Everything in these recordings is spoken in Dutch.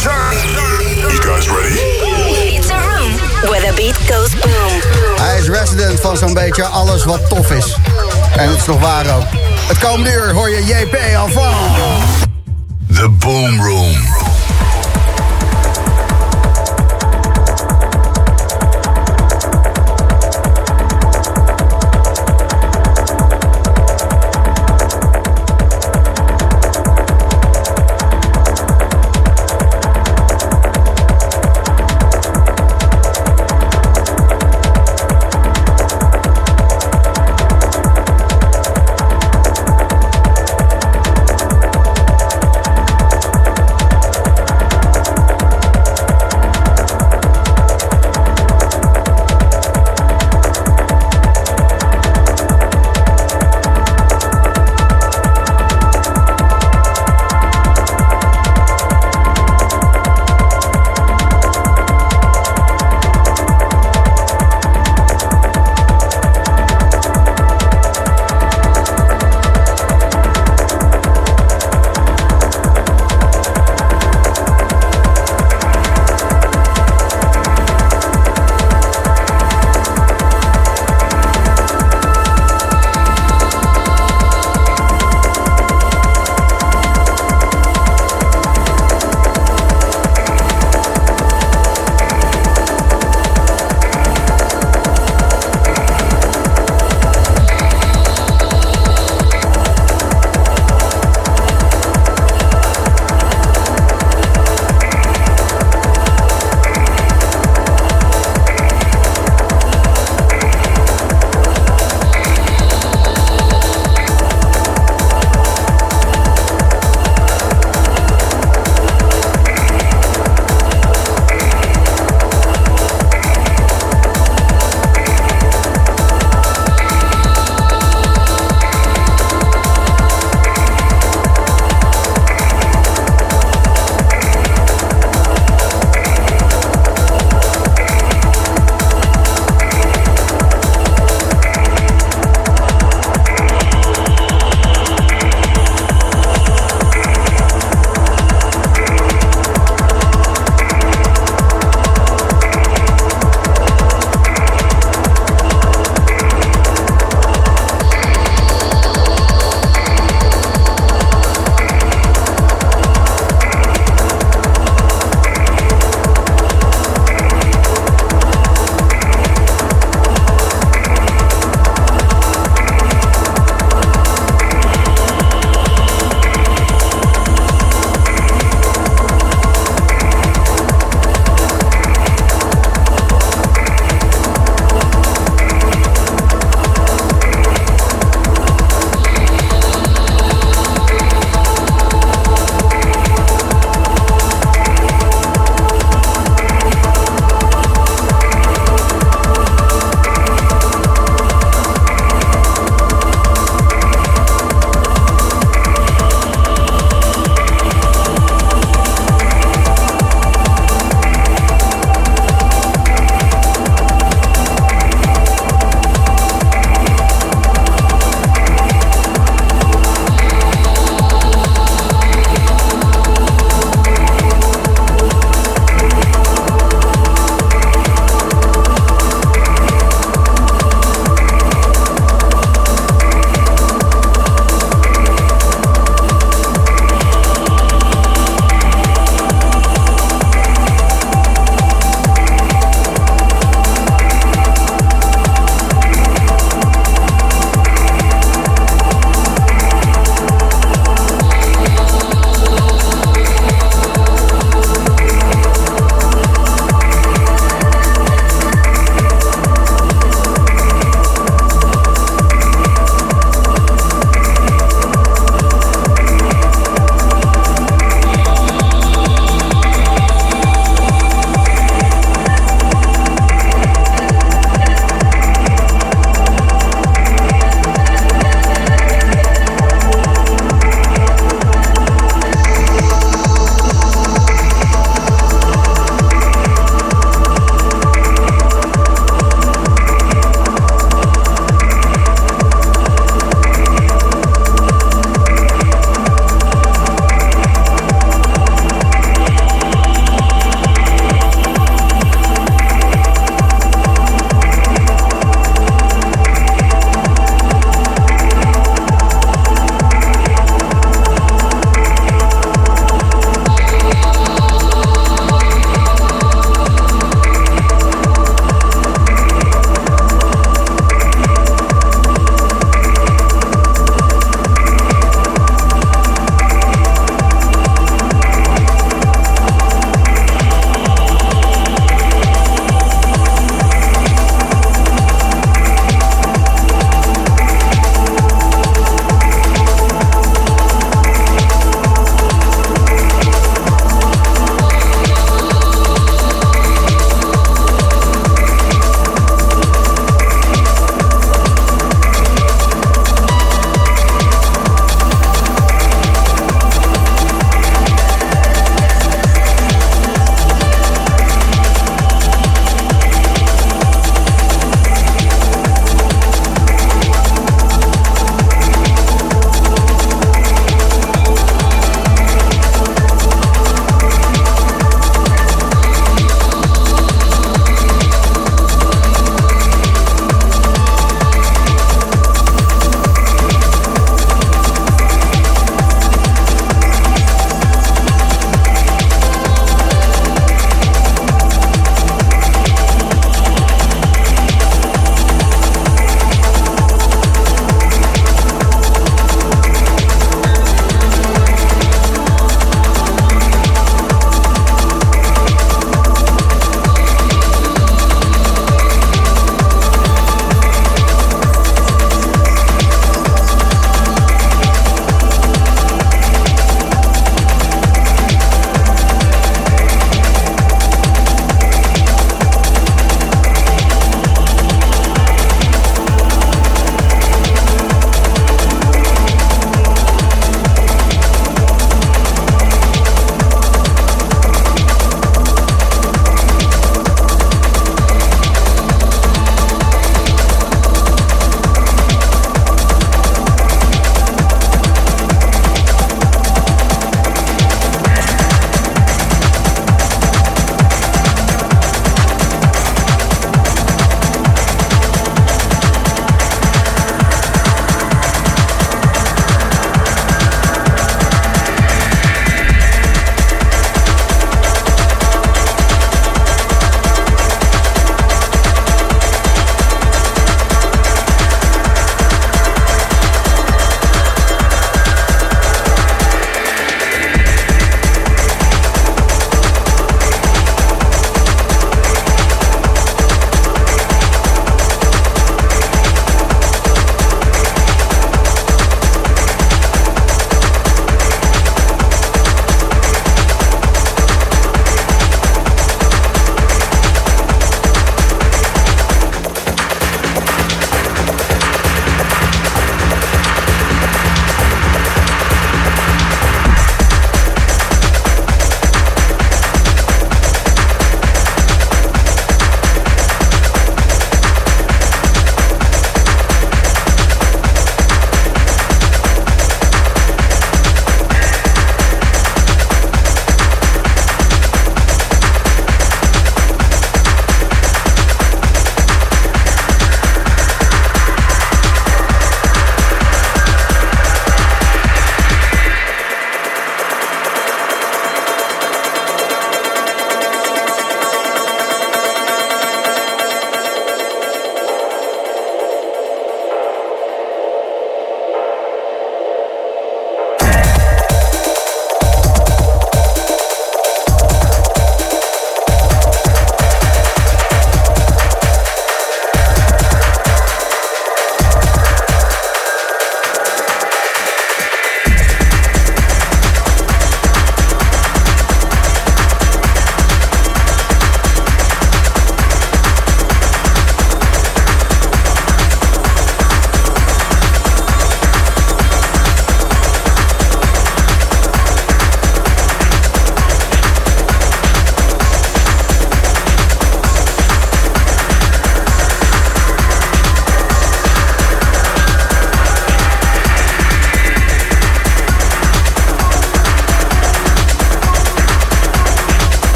You guys ready? It's a room where the beat goes boom. Hij is resident van zo'n beetje alles wat tof is. En het is nog waar ook. Het komende uur hoor je JP van. The Boom Room.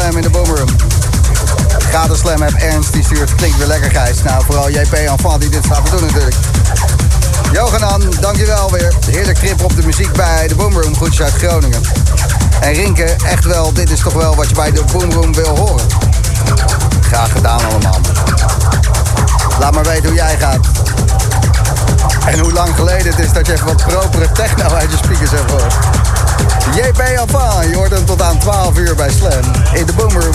Slam in de Boomroom. Ga de Slam app Ernst, die stuurt klinkt weer lekker Gijs. Nou, vooral JP Enfant die dit te doen natuurlijk. Johanan, dankjewel weer. Heerlijk trip op de muziek bij de Boomroom. Groetjes uit Groningen. En Rinke, echt wel, dit is toch wel wat je bij de Boomroom wil horen. Graag gedaan allemaal. Laat maar weten hoe jij gaat. En hoe lang geleden het is dat je even wat propere techno uit je speakers hebt gehoord. JP Alpha, je hoort hem tot aan 12 uur bij Slam in de Boomroom.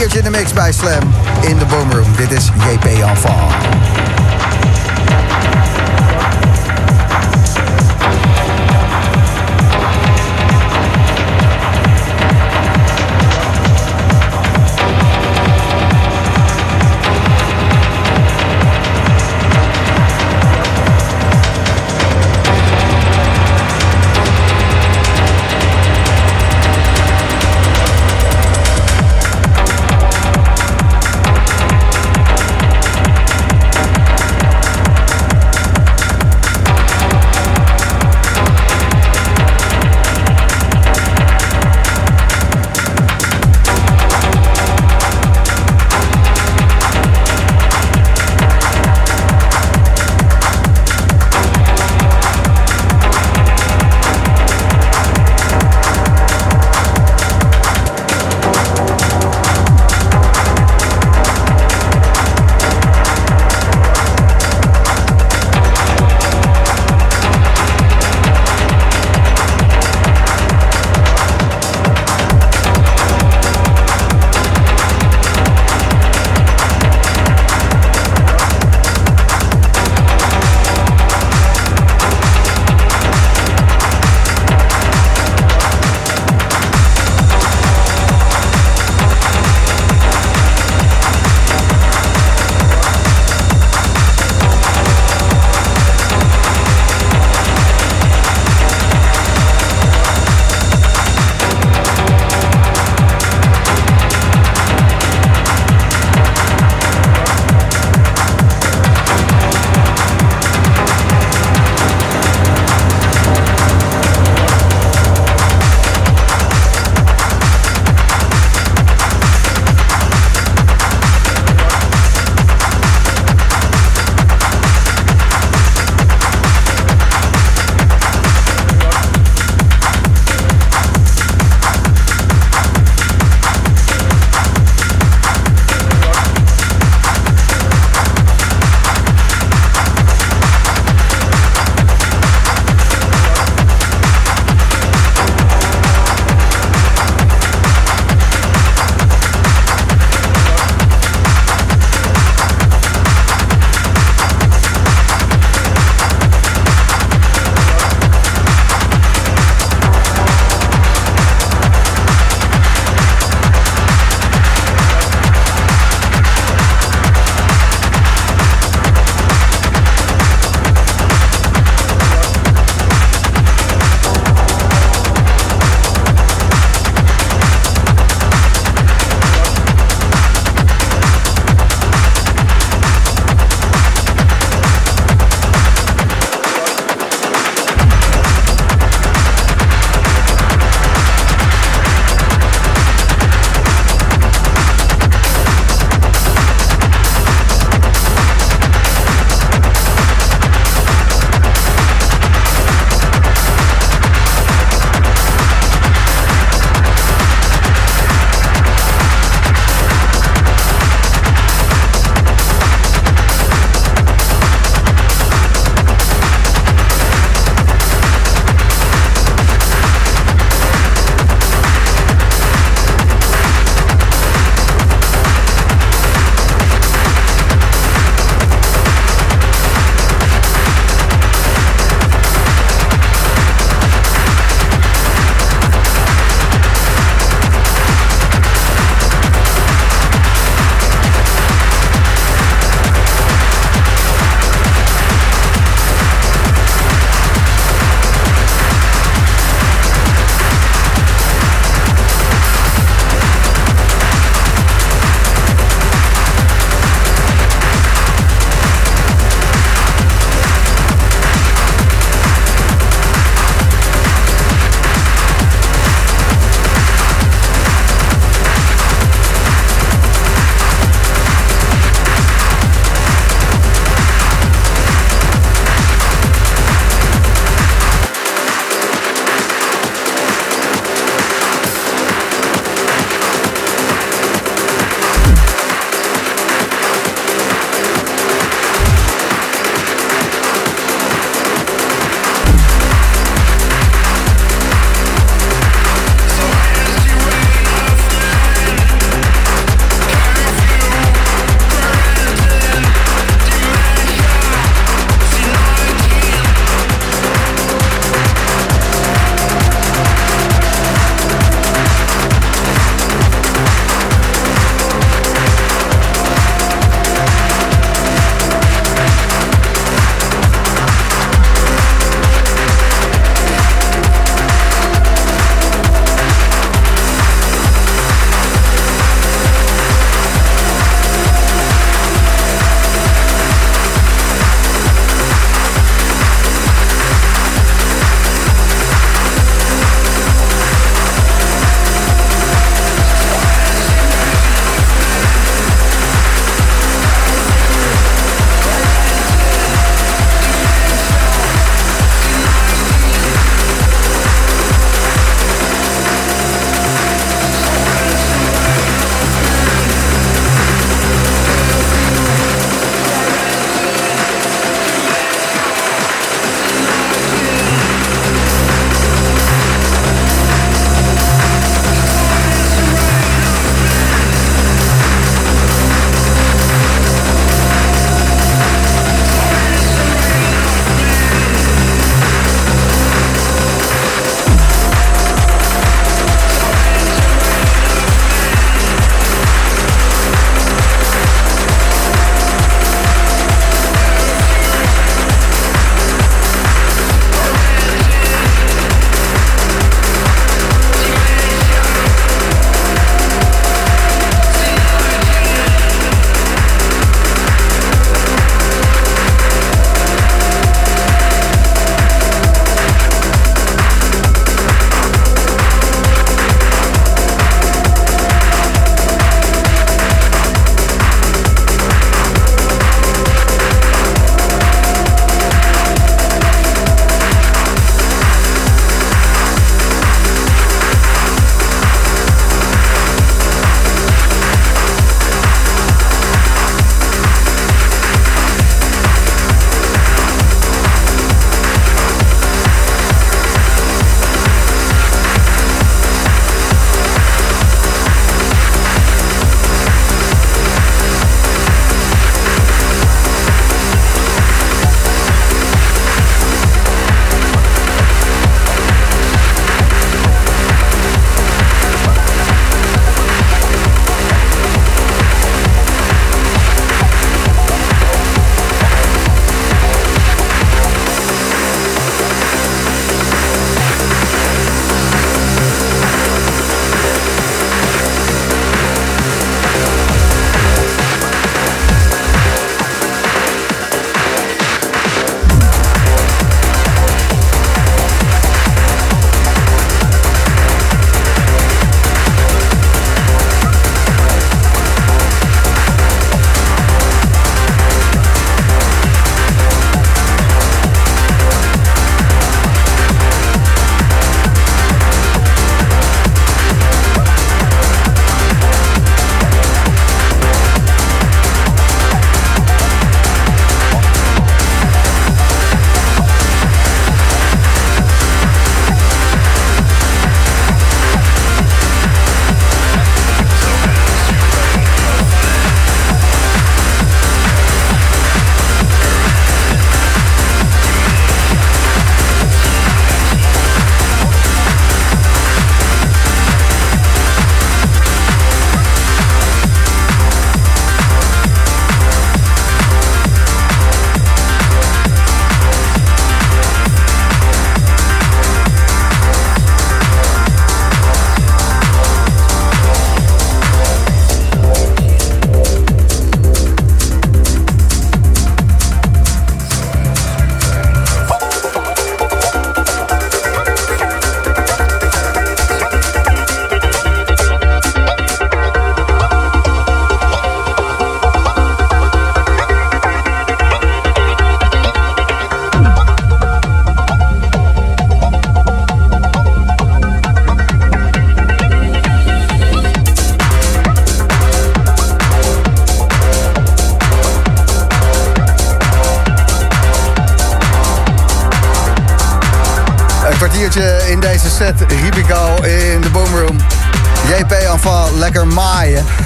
Hier in de mix bij Slam in de Boomroom. Dit is JP Enfant.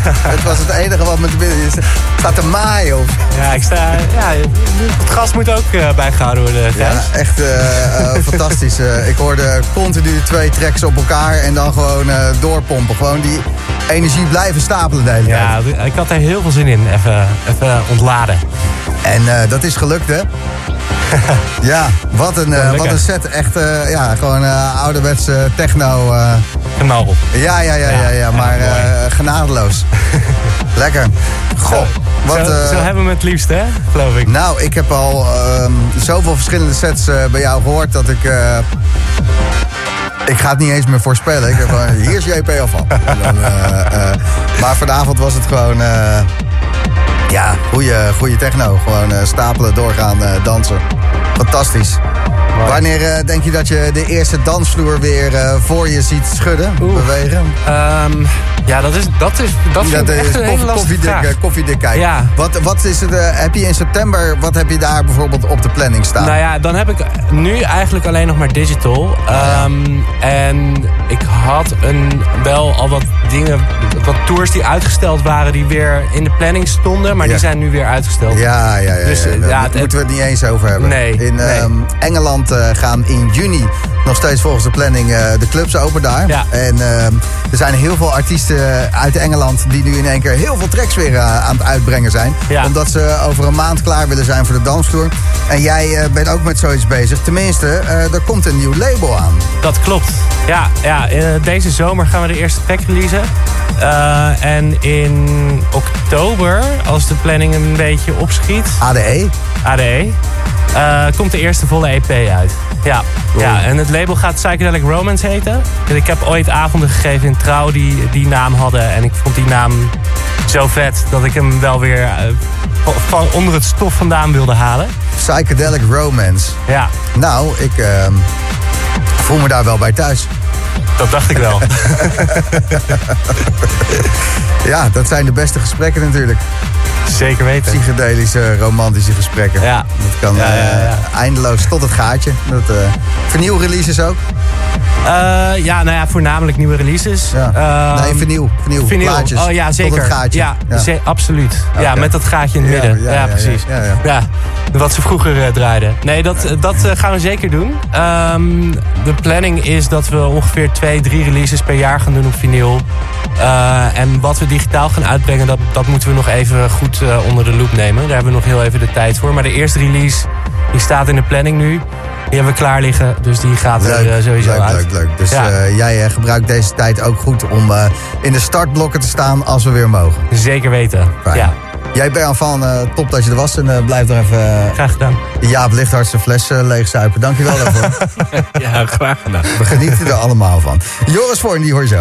het was het enige wat me te binnen is. Staat te maaien of... Ja, ik sta, ja, het gas moet ook uh, bijgehouden worden, Ja, Gijs. echt uh, uh, fantastisch. ik hoorde continu twee tracks op elkaar en dan gewoon doorpompen. Gewoon die energie blijven stapelen de hele tijd. Ja, ik had er heel veel zin in. Even, even ontladen. En dat is gelukt, hè? ja, wat een, wat een set. Echt, ja, gewoon ouderwetse techno. Ja, ja, ja, ja, ja, maar genadeloos. Lekker. Goh. Wat, zo, zo, hebben we het liefst, hè? Geloof ik. Nou, ik heb al zoveel verschillende sets bij jou gehoord dat ik... ik ga het niet eens meer voorspellen. Ik heb gewoon, hier is JP al van. Dan, maar vanavond was het gewoon... Ja, goede, goede techno. Gewoon uh, stapelen, doorgaan, uh, dansen. Fantastisch. Wanneer uh, denk je dat je de eerste dansvloer weer voor je ziet schudden, Oeh. bewegen? Um, ja, dat is, dat is, dat dat is koffie, koffiedik, koffiedik kijken. Ja. Wat, wat is het, heb je in september, wat heb je daar bijvoorbeeld op de planning staan? Nou ja, dan heb ik nu eigenlijk alleen nog maar digital. Ja. um, en ik had een, wel al wat dingen, wat tours die uitgesteld waren, die weer in de planning stonden, maar ja. die zijn nu weer uitgesteld. Ja, ja, ja. Dus, ja, daar moeten we het niet eens over hebben. Nee. In nee. Um, Engeland uh, gaan in juni nog steeds volgens de planning uh, de clubs open daar. Ja. En uh, er zijn heel veel artiesten uit Engeland die nu in één keer heel veel tracks weer uh, aan het uitbrengen zijn. Ja. Omdat ze over een maand klaar willen zijn voor de dansvloer. En jij bent ook met zoiets bezig. Tenminste, er komt een nieuw label aan. Dat klopt. Ja, ja deze zomer gaan we de eerste track releasen. en in oktober, als de planning een beetje opschiet... ADE? ADE. Uh, komt de eerste volle EP uit. Ja, ja, en het label gaat Psychedelic Romance heten. Ik heb ooit avonden gegeven in Trouw die die naam hadden. En ik vond die naam zo vet dat ik hem wel weer uh, van onder het stof vandaan wilde halen. Psychedelic Romance. Ja. Nou, ik uh, voel me daar wel bij thuis. Dat dacht ik wel. ja, dat zijn de beste gesprekken natuurlijk. Zeker weten. Psychedelische, romantische gesprekken. Ja. Dat kan ja, ja, ja. Uh, eindeloos tot het gaatje. Dat, uh, vernieuw releases ook? Uh, ja, nou ja, voornamelijk nieuwe releases. Ja. nee, vernieuw. Vernieuw. Vinyl. Plaatjes. Oh ja, zeker. Tot het gaatje. Ja, absoluut. Okay. Ja, met dat gaatje in het midden. Ja, ja precies. Ja, wat ze vroeger uh, draaiden. Nee, dat, dat gaan we zeker doen. Um, de planning is dat we ongeveer twee, drie releases per jaar gaan doen op vinyl. Uh, en wat we digitaal gaan uitbrengen, dat, dat moeten we nog even goed onder de loep nemen. Daar hebben we nog heel even de tijd voor. Maar de eerste release, die staat in de planning nu. Die hebben we klaar liggen, dus die gaat leuk, er sowieso leuk, uit. Leuk, leuk. Dus ja. jij gebruikt deze tijd ook goed om in de startblokken te staan als we weer mogen. Zeker weten, Fijn. ja. Jij bent van uh, top dat je er was en blijf er even... Graag gedaan. Jaap Lichthart zijn fles leegzuipen. Dankjewel daarvoor. ja, graag gedaan. We genieten er allemaal van. Joris Voorn, die hoor je zo.